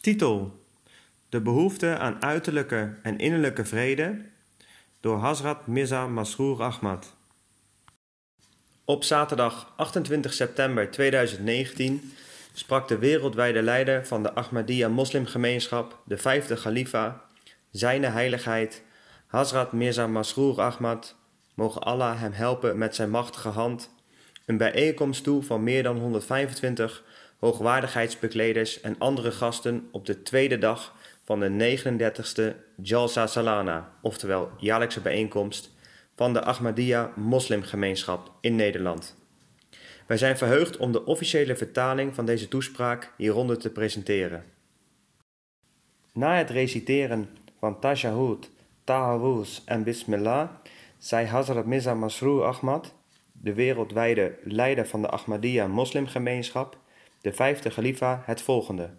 Titel: De behoefte aan uiterlijke en innerlijke vrede door Hazrat Mirza Masroor Ahmad. Op zaterdag 28 september 2019 sprak de wereldwijde leider van de Ahmadiyya moslimgemeenschap, de vijfde khalifa, zijne heiligheid, Hazrat Mirza Masroor Ahmad, mogen Allah hem helpen met zijn machtige hand, een bijeenkomst toe van meer dan 125 hoogwaardigheidsbekleders en andere gasten op de tweede dag van de 39ste Jalsa Salana, oftewel jaarlijkse bijeenkomst van de Ahmadiyya moslimgemeenschap in Nederland. Wij zijn verheugd om de officiële vertaling van deze toespraak hieronder te presenteren. Na het reciteren van Tashahud, Taharus en Bismillah zei Hazrat Mirza Masroor Ahmad, de wereldwijde leider van de Ahmadiyya moslimgemeenschap, de vijfde khalifa, het volgende.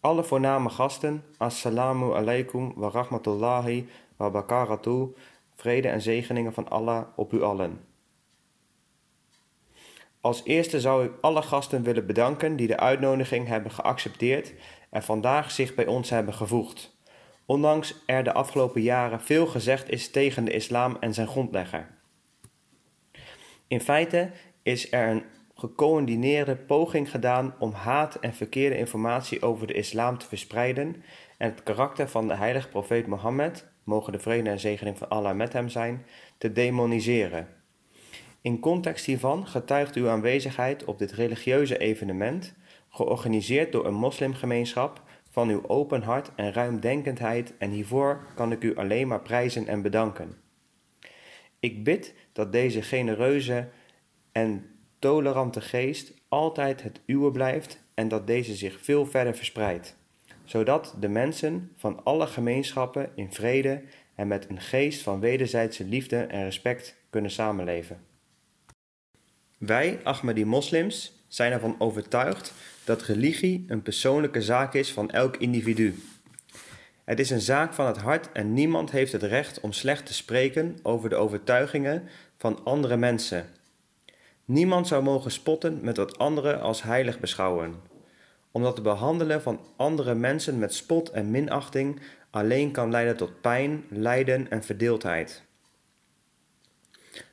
Alle voorname gasten, assalamu alaikum wa rahmatullahi wa barakatuh, vrede en zegeningen van Allah op u allen. Als eerste zou ik alle gasten willen bedanken die de uitnodiging hebben geaccepteerd en vandaag zich bij ons hebben gevoegd. Ondanks er de afgelopen jaren veel gezegd is tegen de islam en zijn grondlegger. In feite is er een gecoördineerde poging gedaan om haat en verkeerde informatie over de islam te verspreiden en het karakter van de heilige profeet Mohammed, mogen de vrede en zegening van Allah met hem zijn, te demoniseren. In context hiervan getuigt uw aanwezigheid op dit religieuze evenement, georganiseerd door een moslimgemeenschap, van uw open hart en ruimdenkendheid en hiervoor kan ik u alleen maar prijzen en bedanken. Ik bid dat deze genereuze en tolerante geest altijd het uwe blijft en dat deze zich veel verder verspreidt, zodat de mensen van alle gemeenschappen in vrede en met een geest van wederzijdse liefde en respect kunnen samenleven. Wij, Ahmadi moslims, zijn ervan overtuigd dat religie een persoonlijke zaak is van elk individu. Het is een zaak van het hart en niemand heeft het recht om slecht te spreken over de overtuigingen van andere mensen. Niemand zou mogen spotten met wat anderen als heilig beschouwen, omdat het behandelen van andere mensen met spot en minachting alleen kan leiden tot pijn, lijden en verdeeldheid.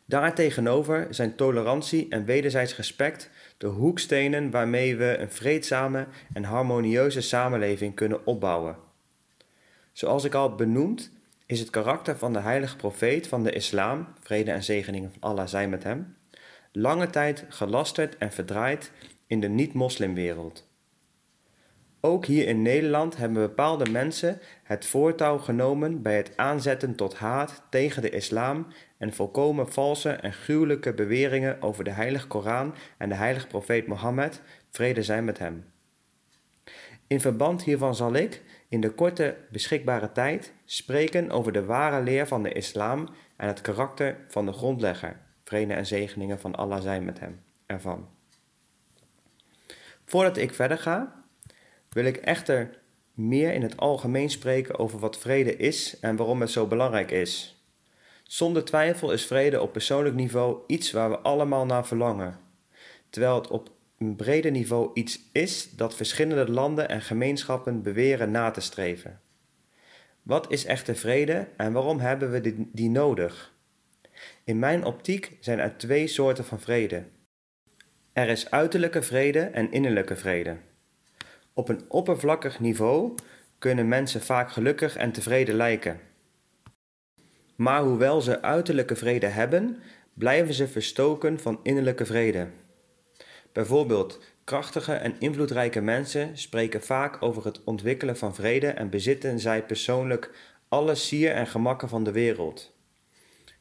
Daartegenover zijn tolerantie en wederzijds respect de hoekstenen waarmee we een vreedzame en harmonieuze samenleving kunnen opbouwen. Zoals ik al benoemd, is het karakter van de heilige profeet van de islam, vrede en zegeningen van Allah zijn met hem, lange tijd gelasterd en verdraaid in de niet-moslimwereld. Ook hier in Nederland hebben bepaalde mensen het voortouw genomen bij het aanzetten tot haat tegen de islam en volkomen valse en gruwelijke beweringen over de heilige Koran en de heilige profeet Mohammed, vrede zijn met hem. In verband hiervan zal ik, in de korte beschikbare tijd, spreken over de ware leer van de islam en het karakter van de grondlegger, vrede en zegeningen van Allah zijn met hem, ervan. Voordat ik verder ga, wil ik echter meer in het algemeen spreken over wat vrede is en waarom het zo belangrijk is. Zonder twijfel is vrede op persoonlijk niveau iets waar we allemaal naar verlangen, terwijl het op een breder niveau iets is dat verschillende landen en gemeenschappen beweren na te streven. Wat is echte vrede en waarom hebben we die, nodig? In mijn optiek zijn er twee soorten van vrede. Er is uiterlijke vrede en innerlijke vrede. Op een oppervlakkig niveau kunnen mensen vaak gelukkig en tevreden lijken. Maar hoewel ze uiterlijke vrede hebben, blijven ze verstoken van innerlijke vrede. Bijvoorbeeld, krachtige en invloedrijke mensen spreken vaak over het ontwikkelen van vrede en bezitten zij persoonlijk alle sier en gemakken van de wereld.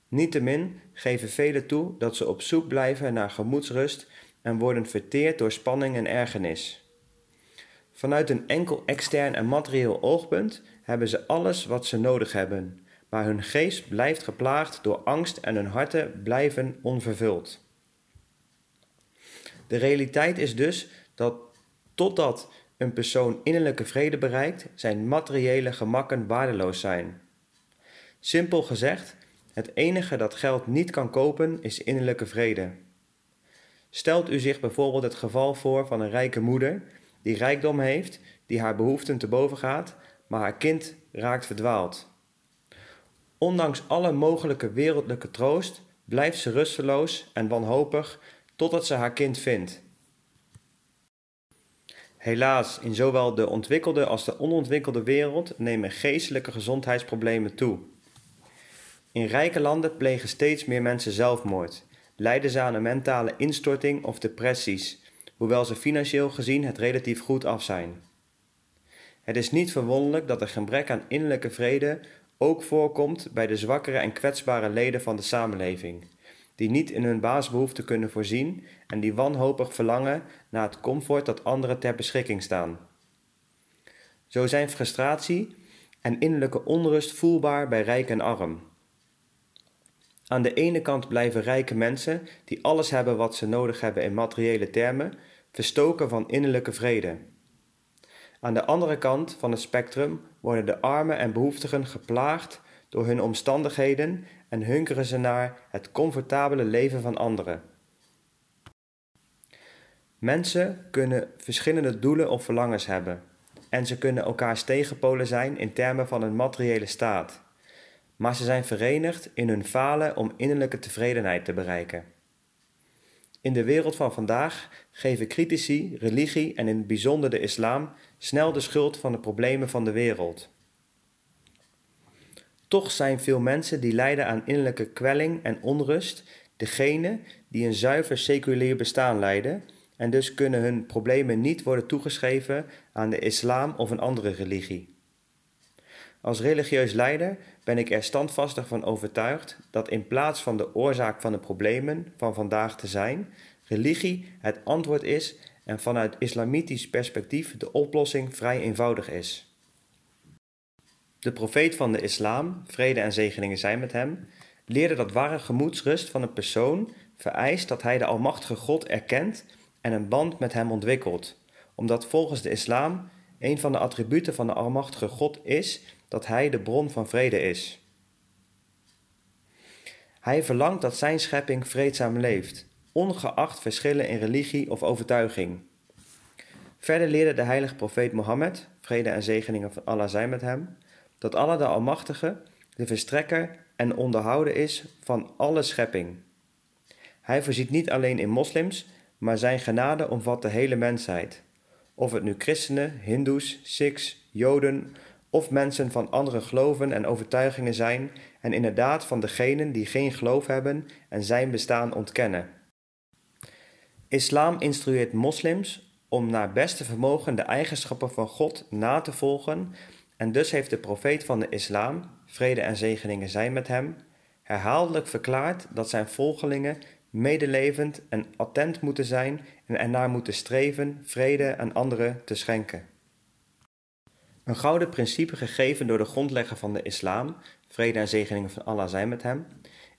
Niettemin geven velen toe dat ze op zoek blijven naar gemoedsrust en worden verteerd door spanning en ergernis. Vanuit een enkel extern en materieel oogpunt hebben ze alles wat ze nodig hebben, maar hun geest blijft geplaagd door angst en hun harten blijven onvervuld. De realiteit is dus dat totdat een persoon innerlijke vrede bereikt, zijn materiële gemakken waardeloos zijn. Simpel gezegd, het enige dat geld niet kan kopen is innerlijke vrede. Stelt u zich bijvoorbeeld het geval voor van een rijke moeder die rijkdom heeft, die haar behoeften te boven gaat, maar haar kind raakt verdwaald. Ondanks alle mogelijke wereldlijke troost blijft ze rusteloos en wanhopig totdat ze haar kind vindt. Helaas, in zowel de ontwikkelde als de onontwikkelde wereld nemen geestelijke gezondheidsproblemen toe. In rijke landen plegen steeds meer mensen zelfmoord, lijden ze aan een mentale instorting of depressies, hoewel ze financieel gezien het relatief goed af zijn. Het is niet verwonderlijk dat er gebrek aan innerlijke vrede ook voorkomt bij de zwakkere en kwetsbare leden van de samenleving, die niet in hun basisbehoeften kunnen voorzien en die wanhopig verlangen naar het comfort dat anderen ter beschikking staan. Zo zijn frustratie en innerlijke onrust voelbaar bij rijk en arm. Aan de ene kant blijven rijke mensen, die alles hebben wat ze nodig hebben in materiële termen, verstoken van innerlijke vrede. Aan de andere kant van het spectrum worden de armen en behoeftigen geplaagd door hun omstandigheden en hunkeren ze naar het comfortabele leven van anderen. Mensen kunnen verschillende doelen of verlangens hebben en ze kunnen elkaars tegenpolen zijn in termen van een materiële staat, maar ze zijn verenigd in hun falen om innerlijke tevredenheid te bereiken. In de wereld van vandaag geven critici, religie en in het bijzonder de islam snel de schuld van de problemen van de wereld. Toch zijn veel mensen die lijden aan innerlijke kwelling en onrust degene die een zuiver seculier bestaan leiden en dus kunnen hun problemen niet worden toegeschreven aan de islam of een andere religie. Als religieus leider ben ik er standvastig van overtuigd dat in plaats van de oorzaak van de problemen van vandaag te zijn, religie het antwoord is en vanuit islamitisch perspectief de oplossing vrij eenvoudig is. De profeet van de islam, vrede en zegeningen zijn met hem, leerde dat ware gemoedsrust van een persoon vereist dat hij de Almachtige God erkent en een band met hem ontwikkelt, omdat volgens de islam een van de attributen van de Almachtige God is dat hij de bron van vrede is. Hij verlangt dat zijn schepping vreedzaam leeft, ongeacht verschillen in religie of overtuiging. Verder leerde de heilige profeet Mohammed, vrede en zegeningen van Allah zijn met hem, dat Allah de Almachtige, de verstrekker en onderhouder is van alle schepping. Hij voorziet niet alleen in moslims, maar zijn genade omvat de hele mensheid. Of het nu christenen, hindoes, sikhs, joden of mensen van andere geloven en overtuigingen zijn en inderdaad van degenen die geen geloof hebben en zijn bestaan ontkennen. Islam instrueert moslims om naar beste vermogen de eigenschappen van God na te volgen en dus heeft de profeet van de islam, vrede en zegeningen zijn met hem, herhaaldelijk verklaard dat zijn volgelingen medelevend en attent moeten zijn en ernaar moeten streven vrede aan anderen te schenken. Een gouden principe gegeven door de grondlegger van de islam, vrede en zegeningen van Allah zijn met hem,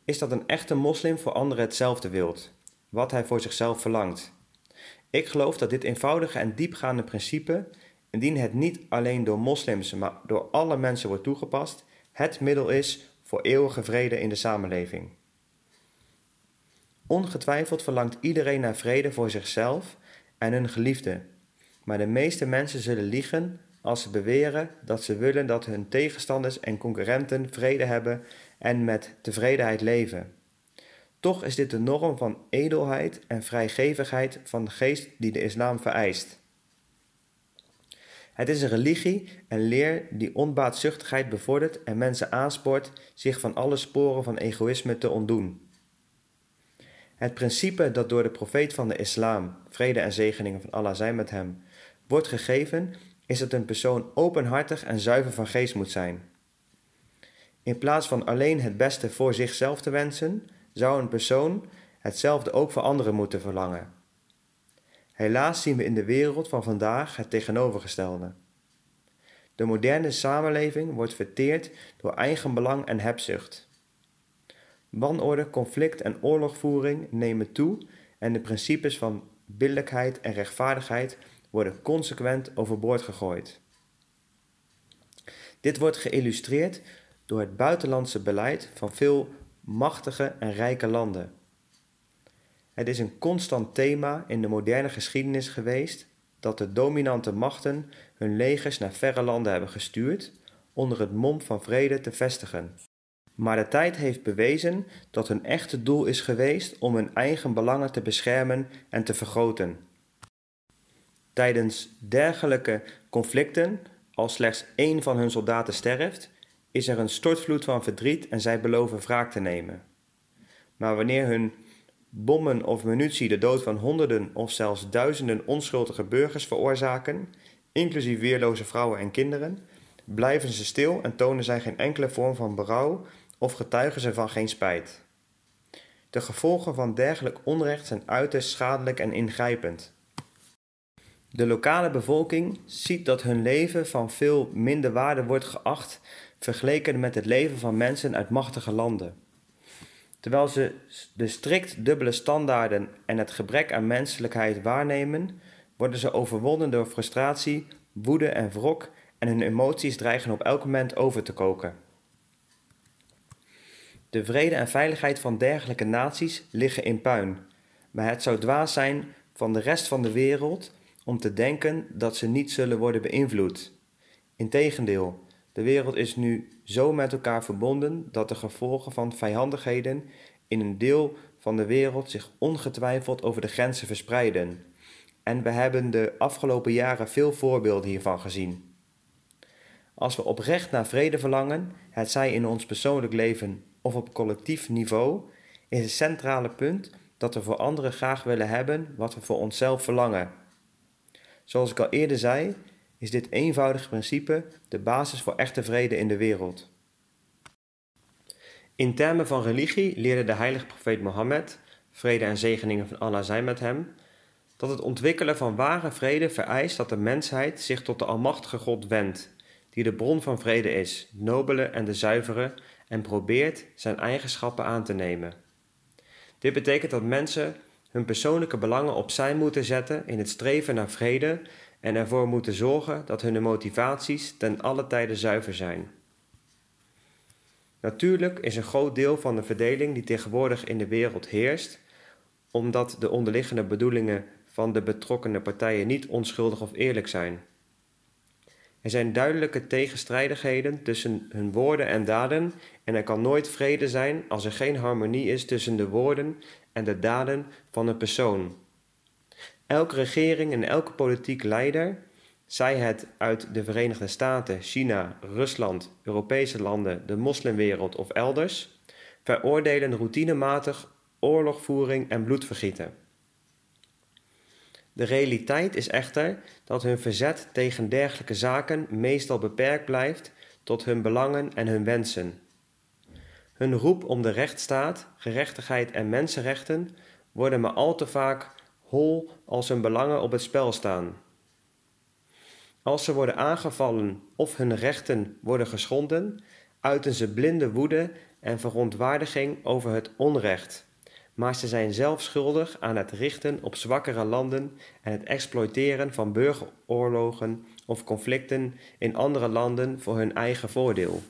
is dat een echte moslim voor anderen hetzelfde wilt, wat hij voor zichzelf verlangt. Ik geloof dat dit eenvoudige en diepgaande principe, indien het niet alleen door moslims, maar door alle mensen wordt toegepast, het middel is voor eeuwige vrede in de samenleving. Ongetwijfeld verlangt iedereen naar vrede voor zichzelf en hun geliefde, maar de meeste mensen zullen liegen als ze beweren dat ze willen dat hun tegenstanders en concurrenten vrede hebben en met tevredenheid leven. Toch is dit de norm van edelheid en vrijgevigheid van de geest die de islam vereist. Het is een religie en leer die onbaatzuchtigheid bevordert en mensen aanspoort zich van alle sporen van egoïsme te ontdoen. Het principe dat door de profeet van de islam, vrede en zegeningen van Allah zijn met hem, wordt gegeven, is dat een persoon openhartig en zuiver van geest moet zijn. In plaats van alleen het beste voor zichzelf te wensen, zou een persoon hetzelfde ook voor anderen moeten verlangen. Helaas zien we in de wereld van vandaag het tegenovergestelde. De moderne samenleving wordt verteerd door eigenbelang en hebzucht. Wanorde, conflict en oorlogvoering nemen toe en de principes van billijkheid en rechtvaardigheid worden consequent overboord gegooid. Dit wordt geïllustreerd door het buitenlandse beleid van veel machtige en rijke landen. Het is een constant thema in de moderne geschiedenis geweest dat de dominante machten hun legers naar verre landen hebben gestuurd onder het mom van vrede te vestigen. Maar de tijd heeft bewezen dat hun echte doel is geweest om hun eigen belangen te beschermen en te vergroten. Tijdens dergelijke conflicten, als slechts één van hun soldaten sterft, is er een stortvloed van verdriet en zij beloven wraak te nemen. Maar wanneer hun bommen of munitie de dood van honderden of zelfs duizenden onschuldige burgers veroorzaken, inclusief weerloze vrouwen en kinderen, blijven ze stil en tonen zij geen enkele vorm van berouw of getuigen ze van geen spijt. De gevolgen van dergelijk onrecht zijn uiterst schadelijk en ingrijpend. De lokale bevolking ziet dat hun leven van veel minder waarde wordt geacht vergeleken met het leven van mensen uit machtige landen. Terwijl ze de strikt dubbele standaarden en het gebrek aan menselijkheid waarnemen, worden ze overwonnen door frustratie, woede en wrok en hun emoties dreigen op elk moment over te koken. De vrede en veiligheid van dergelijke naties liggen in puin, maar het zou dwaas zijn van de rest van de wereld om te denken dat ze niet zullen worden beïnvloed. Integendeel, de wereld is nu zo met elkaar verbonden dat de gevolgen van vijandigheden in een deel van de wereld zich ongetwijfeld over de grenzen verspreiden. En we hebben de afgelopen jaren veel voorbeelden hiervan gezien. Als we oprecht naar vrede verlangen, het zij in ons persoonlijk leven of op collectief niveau, is het centrale punt dat we voor anderen graag willen hebben wat we voor onszelf verlangen. Zoals ik al eerder zei, is dit eenvoudige principe de basis voor echte vrede in de wereld. In termen van religie leerde de heilige profeet Mohammed, vrede en zegeningen van Allah zijn met hem, dat het ontwikkelen van ware vrede vereist dat de mensheid zich tot de Almachtige God wendt, die de bron van vrede is, nobele en de zuivere, en probeert zijn eigenschappen aan te nemen. Dit betekent dat mensen hun persoonlijke belangen opzij moeten zetten in het streven naar vrede en ervoor moeten zorgen dat hun motivaties ten alle tijde zuiver zijn. Natuurlijk is een groot deel van de verdeling die tegenwoordig in de wereld heerst, omdat de onderliggende bedoelingen van de betrokkenen partijen niet onschuldig of eerlijk zijn. Er zijn duidelijke tegenstrijdigheden tussen hun woorden en daden en er kan nooit vrede zijn als er geen harmonie is tussen de woorden en de daden van een persoon. Elke regering en elke politiek leider, zij het uit de Verenigde Staten, China, Rusland, Europese landen, de moslimwereld of elders, veroordelen routinematig oorlogvoering en bloedvergieten. De realiteit is echter dat hun verzet tegen dergelijke zaken meestal beperkt blijft tot hun belangen en hun wensen. Hun roep om de rechtsstaat, gerechtigheid en mensenrechten worden maar al te vaak hol als hun belangen op het spel staan. Als ze worden aangevallen of hun rechten worden geschonden, uiten ze blinde woede en verontwaardiging over het onrecht maar ze zijn zelf schuldig aan het richten op zwakkere landen en het exploiteren van burgeroorlogen of conflicten in andere landen voor hun eigen voordeel.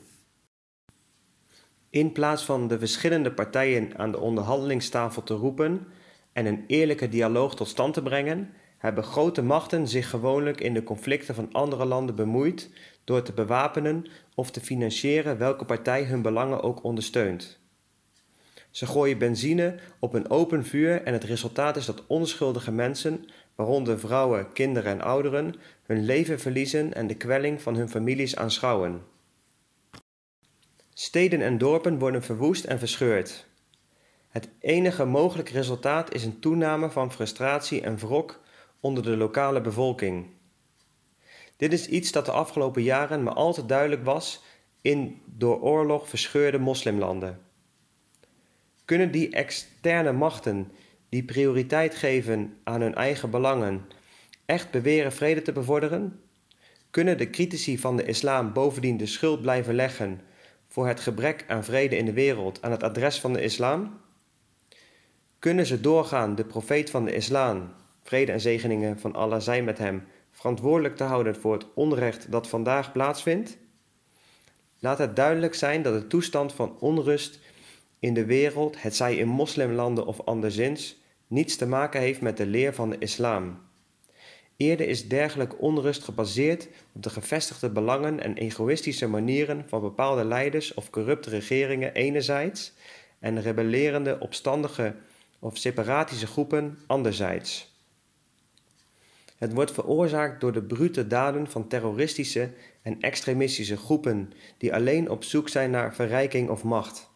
In plaats van de verschillende partijen aan de onderhandelingstafel te roepen en een eerlijke dialoog tot stand te brengen, hebben grote machten zich gewoonlijk in de conflicten van andere landen bemoeid door te bewapenen of te financieren welke partij hun belangen ook ondersteunt. Ze gooien benzine op een open vuur en het resultaat is dat onschuldige mensen, waaronder vrouwen, kinderen en ouderen, hun leven verliezen en de kwelling van hun families aanschouwen. Steden en dorpen worden verwoest en verscheurd. Het enige mogelijke resultaat is een toename van frustratie en wrok onder de lokale bevolking. Dit is iets dat de afgelopen jaren maar al te duidelijk was in door oorlog verscheurde moslimlanden. Kunnen die externe machten die prioriteit geven aan hun eigen belangen echt beweren vrede te bevorderen? Kunnen de critici van de islam bovendien de schuld blijven leggen voor het gebrek aan vrede in de wereld aan het adres van de islam? Kunnen ze doorgaan de profeet van de islam, vrede en zegeningen van Allah zijn met hem, verantwoordelijk te houden voor het onrecht dat vandaag plaatsvindt? Laat het duidelijk zijn dat de toestand van onrust in de wereld, het zij in moslimlanden of anderszins, niets te maken heeft met de leer van de islam. Eerder is dergelijke onrust gebaseerd op de gevestigde belangen en egoïstische manieren van bepaalde leiders of corrupte regeringen enerzijds en rebellerende, opstandige of separatische groepen anderzijds. Het wordt veroorzaakt door de brute daden van terroristische en extremistische groepen die alleen op zoek zijn naar verrijking of macht.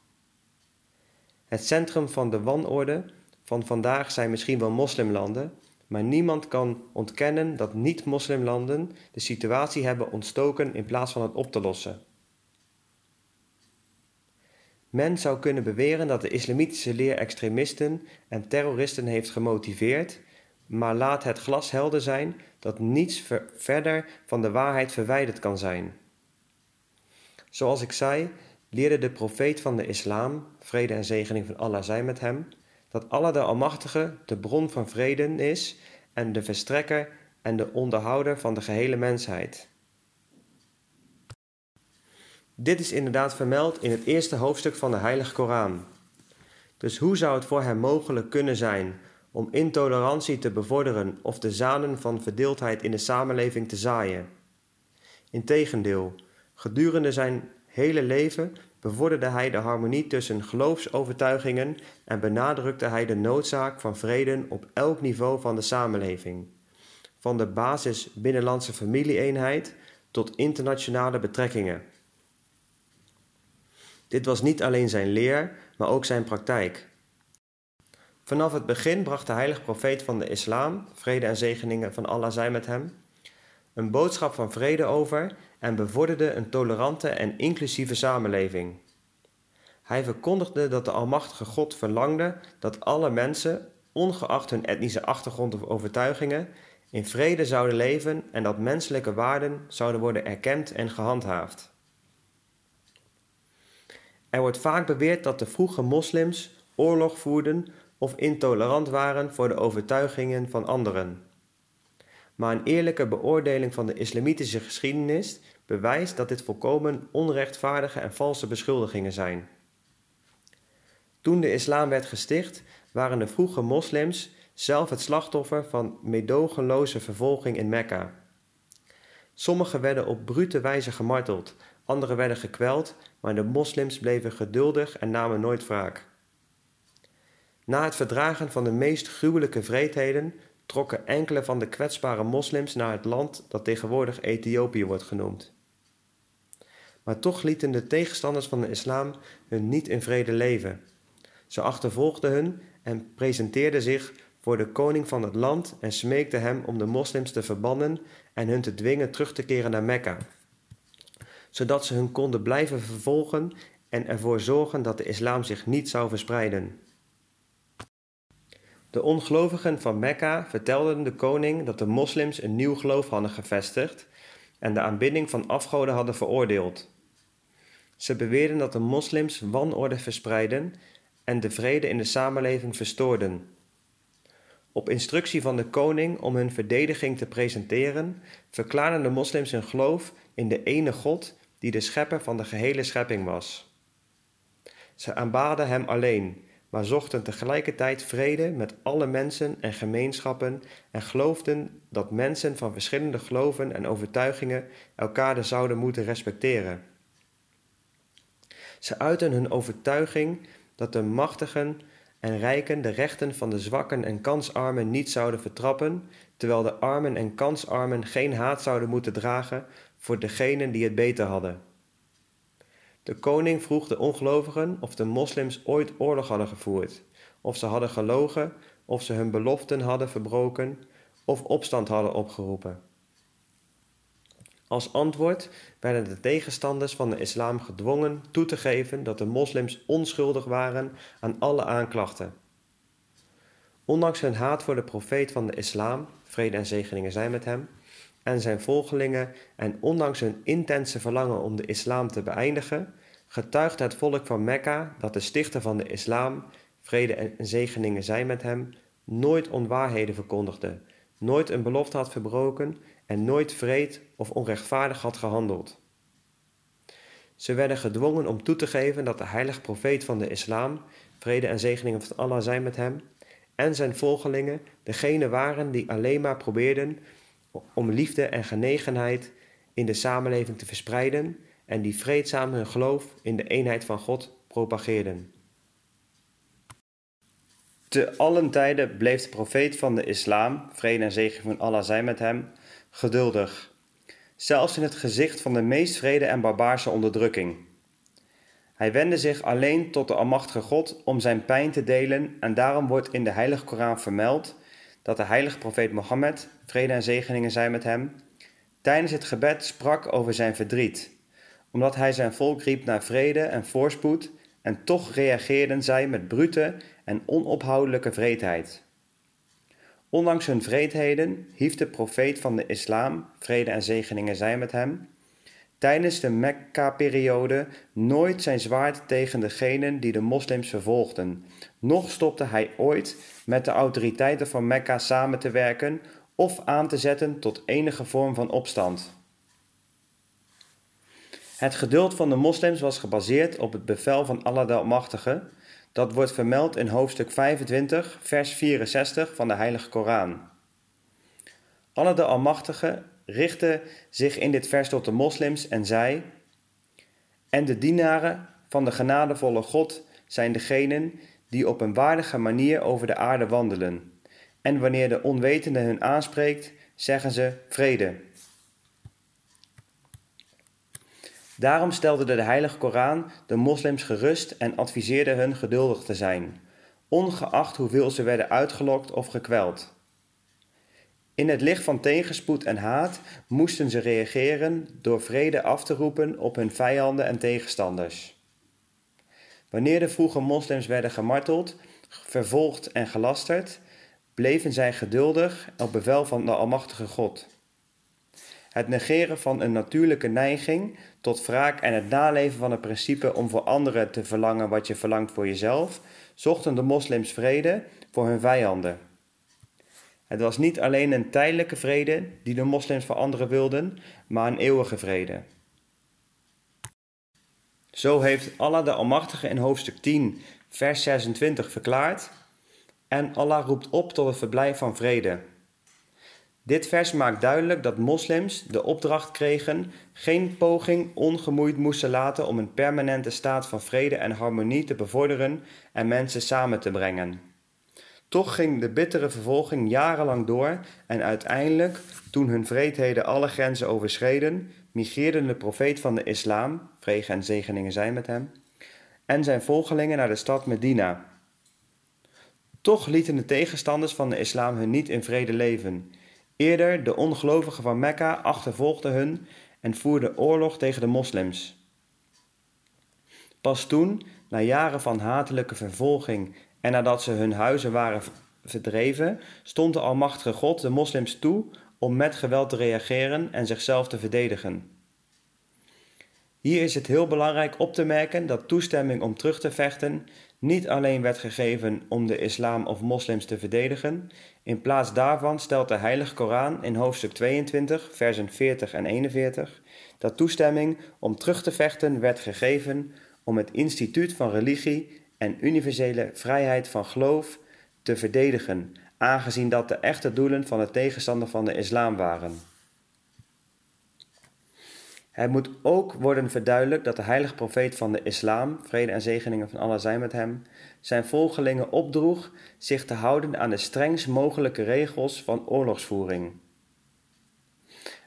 Het centrum van de wanorde van vandaag zijn misschien wel moslimlanden, maar niemand kan ontkennen dat niet-moslimlanden de situatie hebben ontstoken in plaats van het op te lossen. Men zou kunnen beweren dat de islamitische leer extremisten en terroristen heeft gemotiveerd, maar laat het glashelder zijn dat niets verder van de waarheid verwijderd kan zijn. Zoals ik zei, leerde de profeet van de islam, vrede en zegening van Allah zij met hem, dat Allah de Almachtige de bron van vrede is en de verstrekker en de onderhouder van de gehele mensheid. Dit is inderdaad vermeld in het eerste hoofdstuk van de Heilige Koran. Dus hoe zou het voor hem mogelijk kunnen zijn om intolerantie te bevorderen of de zaden van verdeeldheid in de samenleving te zaaien? Integendeel, gedurende zijn hele leven bevorderde hij de harmonie tussen geloofsovertuigingen en benadrukte hij de noodzaak van vrede op elk niveau van de samenleving, van de basis binnenlandse familieeenheid tot internationale betrekkingen. Dit was niet alleen zijn leer, maar ook zijn praktijk. Vanaf het begin bracht de heilige profeet van de islam, vrede en zegeningen van Allah zij met hem, een boodschap van vrede over en bevorderde een tolerante en inclusieve samenleving. Hij verkondigde dat de Almachtige God verlangde dat alle mensen, ongeacht hun etnische achtergrond of overtuigingen, in vrede zouden leven en dat menselijke waarden zouden worden erkend en gehandhaafd. Er wordt vaak beweerd dat de vroege moslims oorlog voerden of intolerant waren voor de overtuigingen van anderen. Maar een eerlijke beoordeling van de islamitische geschiedenis bewijst dat dit volkomen onrechtvaardige en valse beschuldigingen zijn. Toen de islam werd gesticht, waren de vroege moslims zelf het slachtoffer van medogeloze vervolging in Mekka. Sommigen werden op brute wijze gemarteld, anderen werden gekweld, maar de moslims bleven geduldig en namen nooit wraak. Na het verdragen van de meest gruwelijke vreedheden trokken enkele van de kwetsbare moslims naar het land dat tegenwoordig Ethiopië wordt genoemd. Maar toch lieten de tegenstanders van de islam hun niet in vrede leven. Ze achtervolgden hun en presenteerden zich voor de koning van het land en smeekten hem om de moslims te verbannen en hun te dwingen terug te keren naar Mekka, zodat ze hun konden blijven vervolgen en ervoor zorgen dat de islam zich niet zou verspreiden. De ongelovigen van Mekka vertelden de koning dat de moslims een nieuw geloof hadden gevestigd en de aanbidding van afgoden hadden veroordeeld. Ze beweerden dat de moslims wanorde verspreiden en de vrede in de samenleving verstoorden. Op instructie van de koning om hun verdediging te presenteren, verklaarden de moslims hun geloof in de ene God die de schepper van de gehele schepping was. Ze aanbaden hem alleen, maar zochten tegelijkertijd vrede met alle mensen en gemeenschappen en geloofden dat mensen van verschillende geloven en overtuigingen elkaar zouden moeten respecteren. Ze uiten hun overtuiging dat de machtigen en rijken de rechten van de zwakken en kansarmen niet zouden vertrappen, terwijl de armen en kansarmen geen haat zouden moeten dragen voor degenen die het beter hadden. De koning vroeg de ongelovigen of de moslims ooit oorlog hadden gevoerd, of ze hadden gelogen, of ze hun beloften hadden verbroken, of opstand hadden opgeroepen. Als antwoord werden de tegenstanders van de islam gedwongen toe te geven dat de moslims onschuldig waren aan alle aanklachten. Ondanks hun haat voor de profeet van de islam, vrede en zegeningen zijn met hem, en zijn volgelingen en ondanks hun intense verlangen om de islam te beëindigen, getuigt het volk van Mekka dat de stichter van de islam, vrede en zegeningen zijn met hem, nooit onwaarheden verkondigde, nooit een belofte had verbroken en nooit vreed of onrechtvaardig had gehandeld. Ze werden gedwongen om toe te geven dat de heilige profeet van de islam, vrede en zegeningen van Allah zijn met hem, en zijn volgelingen degene waren die alleen maar probeerden om liefde en genegenheid in de samenleving te verspreiden en die vreedzaam hun geloof in de eenheid van God propageerden. Te allen tijden bleef de profeet van de islam, vrede en zegen van Allah zijn met hem, geduldig, zelfs in het gezicht van de meest vrede en barbaarse onderdrukking. Hij wendde zich alleen tot de Almachtige God om zijn pijn te delen en daarom wordt in de Heilige Koran vermeld dat de heilige profeet Mohammed, vrede en zegeningen zijn met hem, tijdens het gebed sprak over zijn verdriet, omdat hij zijn volk riep naar vrede en voorspoed en toch reageerden zij met brute en onophoudelijke vreedheid. Ondanks hun vreedheden hief de profeet van de islam, vrede en zegeningen zijn met hem, tijdens de Mekka-periode nooit zijn zwaard tegen degenen die de moslims vervolgden, noch stopte hij ooit met de autoriteiten van Mekka samen te werken of aan te zetten tot enige vorm van opstand. Het geduld van de moslims was gebaseerd op het bevel van Allah de Almachtige, dat wordt vermeld in hoofdstuk 25, vers 64 van de Heilige Koran. Allah de Almachtige richtte zich in dit vers tot de moslims en zei: En de dienaren van de genadevolle God zijn degenen die op een waardige manier over de aarde wandelen. En wanneer de onwetende hun aanspreekt, zeggen ze vrede. Daarom stelde de Heilige Koran de moslims gerust en adviseerde hun geduldig te zijn, ongeacht hoeveel ze werden uitgelokt of gekweld. In het licht van tegenspoed en haat moesten ze reageren door vrede af te roepen op hun vijanden en tegenstanders. Wanneer de vroege moslims werden gemarteld, vervolgd en gelasterd, bleven zij geduldig op bevel van de Almachtige God. Het negeren van een natuurlijke neiging tot wraak en het naleven van het principe om voor anderen te verlangen wat je verlangt voor jezelf, zochten de moslims vrede voor hun vijanden. Het was niet alleen een tijdelijke vrede die de moslims voor anderen wilden, maar een eeuwige vrede. Zo heeft Allah de Almachtige in hoofdstuk 10, vers 26 verklaard: En Allah roept op tot het verblijf van vrede. Dit vers maakt duidelijk dat moslims de opdracht kregen geen poging ongemoeid moesten laten om een permanente staat van vrede en harmonie te bevorderen en mensen samen te brengen. Toch ging de bittere vervolging jarenlang door en uiteindelijk, toen hun vreedheden alle grenzen overschreden, migreerde de profeet van de islam, vrede en zegeningen zijn met hem, en zijn volgelingen naar de stad Medina. Toch lieten de tegenstanders van de islam hun niet in vrede leven. Eerder, de ongelovigen van Mekka achtervolgden hun en voerden oorlog tegen de moslims. Pas toen, na jaren van hatelijke vervolging en nadat ze hun huizen waren verdreven, stond de Almachtige God de moslims toe om met geweld te reageren en zichzelf te verdedigen. Hier is het heel belangrijk op te merken dat toestemming om terug te vechten niet alleen werd gegeven om de islam of moslims te verdedigen, in plaats daarvan stelt de Heilige Koran in hoofdstuk 22, versen 40 en 41 dat toestemming om terug te vechten werd gegeven om het instituut van religie en universele vrijheid van geloof te verdedigen, aangezien dat de echte doelen van de tegenstander van de islam waren. Het moet ook worden verduidelijkt dat de heilige profeet van de islam, vrede en zegeningen van Allah zijn met hem, zijn volgelingen opdroeg zich te houden aan de strengst mogelijke regels van oorlogsvoering.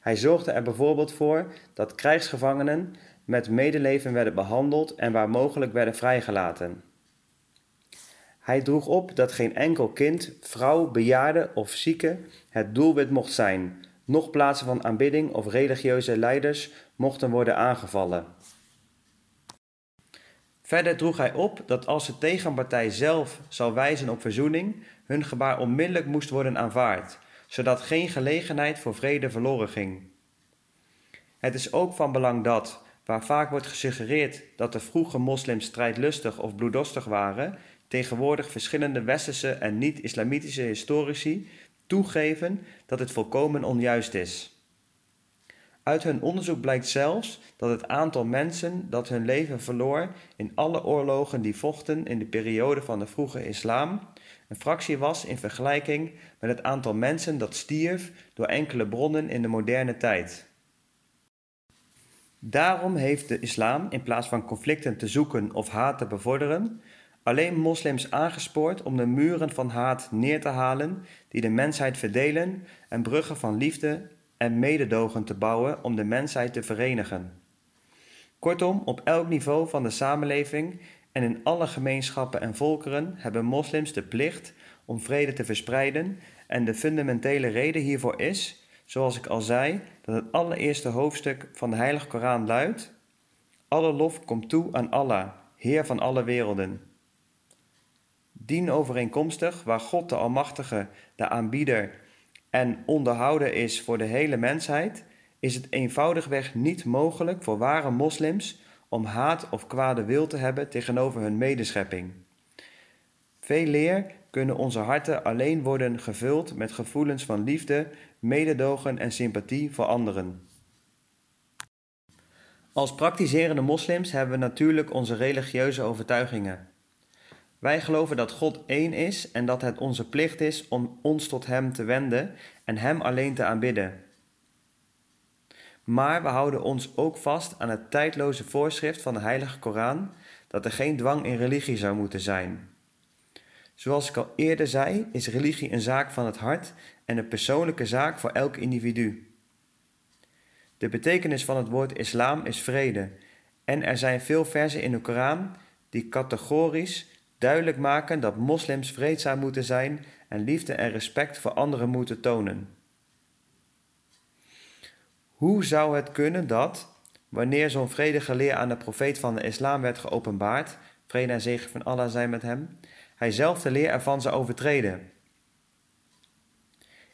Hij zorgde er bijvoorbeeld voor dat krijgsgevangenen met medeleven werden behandeld en waar mogelijk werden vrijgelaten. Hij droeg op dat geen enkel kind, vrouw, bejaarde of zieke het doelwit mocht zijn, noch plaatsen van aanbidding of religieuze leiders mochten worden aangevallen. Verder droeg hij op dat als de tegenpartij zelf zou wijzen op verzoening, hun gebaar onmiddellijk moest worden aanvaard, zodat geen gelegenheid voor vrede verloren ging. Het is ook van belang dat, waar vaak wordt gesuggereerd dat de vroege moslims strijdlustig of bloeddorstig waren, tegenwoordig verschillende westerse en niet-islamitische historici toegeven dat het volkomen onjuist is. Uit hun onderzoek blijkt zelfs dat het aantal mensen dat hun leven verloor in alle oorlogen die vochten in de periode van de vroege islam een fractie was in vergelijking met het aantal mensen dat stierf door enkele bronnen in de moderne tijd. Daarom heeft de islam, in plaats van conflicten te zoeken of haat te bevorderen, alleen moslims aangespoord om de muren van haat neer te halen die de mensheid verdelen en bruggen van liefde en mededogen te bouwen om de mensheid te verenigen. Kortom, op elk niveau van de samenleving en in alle gemeenschappen en volkeren hebben moslims de plicht om vrede te verspreiden en de fundamentele reden hiervoor is, zoals ik al zei, dat het allereerste hoofdstuk van de Heilige Koran luidt: Alle lof komt toe aan Allah, Heer van alle werelden. Dien overeenkomstig, waar God de Almachtige, de aanbieder en onderhouder is voor de hele mensheid, is het eenvoudigweg niet mogelijk voor ware moslims om haat of kwade wil te hebben tegenover hun medeschepping. Veel leer kunnen onze harten alleen worden gevuld met gevoelens van liefde, mededogen en sympathie voor anderen. Als praktiserende moslims hebben we natuurlijk onze religieuze overtuigingen. Wij geloven dat God één is en dat het onze plicht is om ons tot Hem te wenden en Hem alleen te aanbidden. Maar we houden ons ook vast aan het tijdloze voorschrift van de Heilige Koran dat er geen dwang in religie zou moeten zijn. Zoals ik al eerder zei, is religie een zaak van het hart en een persoonlijke zaak voor elk individu. De betekenis van het woord islam is vrede, en er zijn veel versen in de Koran die categorisch duidelijk maken dat moslims vreedzaam moeten zijn en liefde en respect voor anderen moeten tonen. Hoe zou het kunnen dat, wanneer zo'n vredige leer aan de profeet van de islam werd geopenbaard, vrede en zegen van Allah zijn met hem, hij zelf de leer ervan zou overtreden?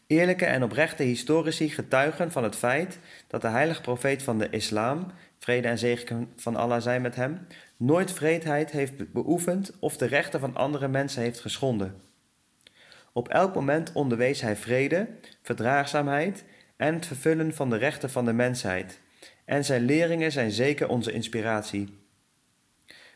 Eerlijke en oprechte historici getuigen van het feit dat de heilige profeet van de islam, vrede en zegen van Allah zijn met hem, nooit vreedheid heeft beoefend of de rechten van andere mensen heeft geschonden. Op elk moment onderwees hij vrede, verdraagzaamheid en het vervullen van de rechten van de mensheid. En zijn leringen zijn zeker onze inspiratie.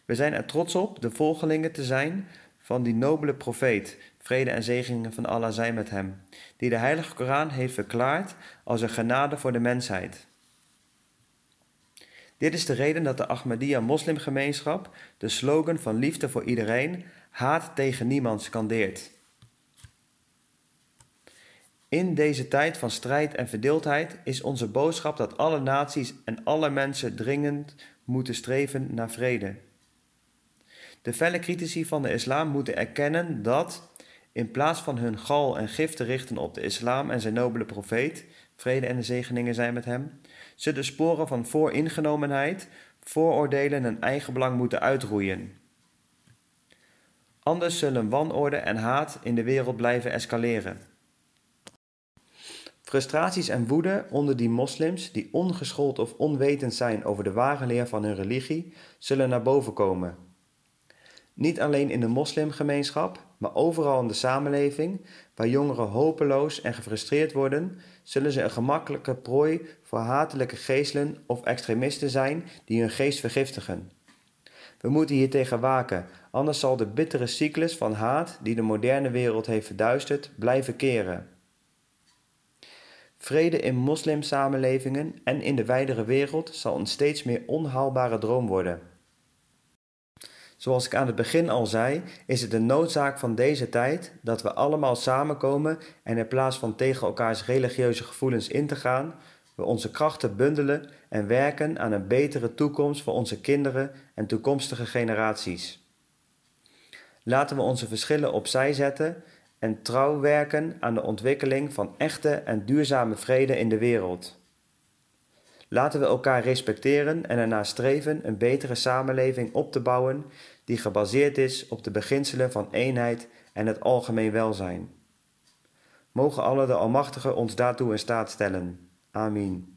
We zijn er trots op de volgelingen te zijn van die nobele profeet, vrede en zegeningen van Allah zijn met hem, die de Heilige Koran heeft verklaard als een genade voor de mensheid. Dit is de reden dat de Ahmadiyya moslimgemeenschap de slogan van liefde voor iedereen, haat tegen niemand scandeert. In deze tijd van strijd en verdeeldheid is onze boodschap dat alle naties en alle mensen dringend moeten streven naar vrede. De felle critici van de islam moeten erkennen dat, in plaats van hun gal en gif te richten op de islam en zijn nobele profeet, vrede en de zegeningen zijn met hem, ze de sporen van vooringenomenheid, vooroordelen en eigenbelang moeten uitroeien. Anders zullen wanorde en haat in de wereld blijven escaleren. Frustraties en woede onder die moslims die ongeschoold of onwetend zijn over de ware leer van hun religie, zullen naar boven komen. Niet alleen in de moslimgemeenschap, maar overal in de samenleving, waar jongeren hopeloos en gefrustreerd worden, zullen ze een gemakkelijke prooi voor hatelijke geestelen of extremisten zijn die hun geest vergiftigen. We moeten hier tegen waken, anders zal de bittere cyclus van haat die de moderne wereld heeft verduisterd blijven keren. Vrede in moslimsamenlevingen en in de wijdere wereld zal een steeds meer onhaalbare droom worden. Zoals ik aan het begin al zei, is het de noodzaak van deze tijd dat we allemaal samenkomen en in plaats van tegen elkaars religieuze gevoelens in te gaan, we onze krachten bundelen en werken aan een betere toekomst voor onze kinderen en toekomstige generaties. Laten we onze verschillen opzij zetten en trouw werken aan de ontwikkeling van echte en duurzame vrede in de wereld. Laten we elkaar respecteren en ernaar streven een betere samenleving op te bouwen die gebaseerd is op de beginselen van eenheid en het algemeen welzijn. Mogen alle de Almachtige ons daartoe in staat stellen. Amin.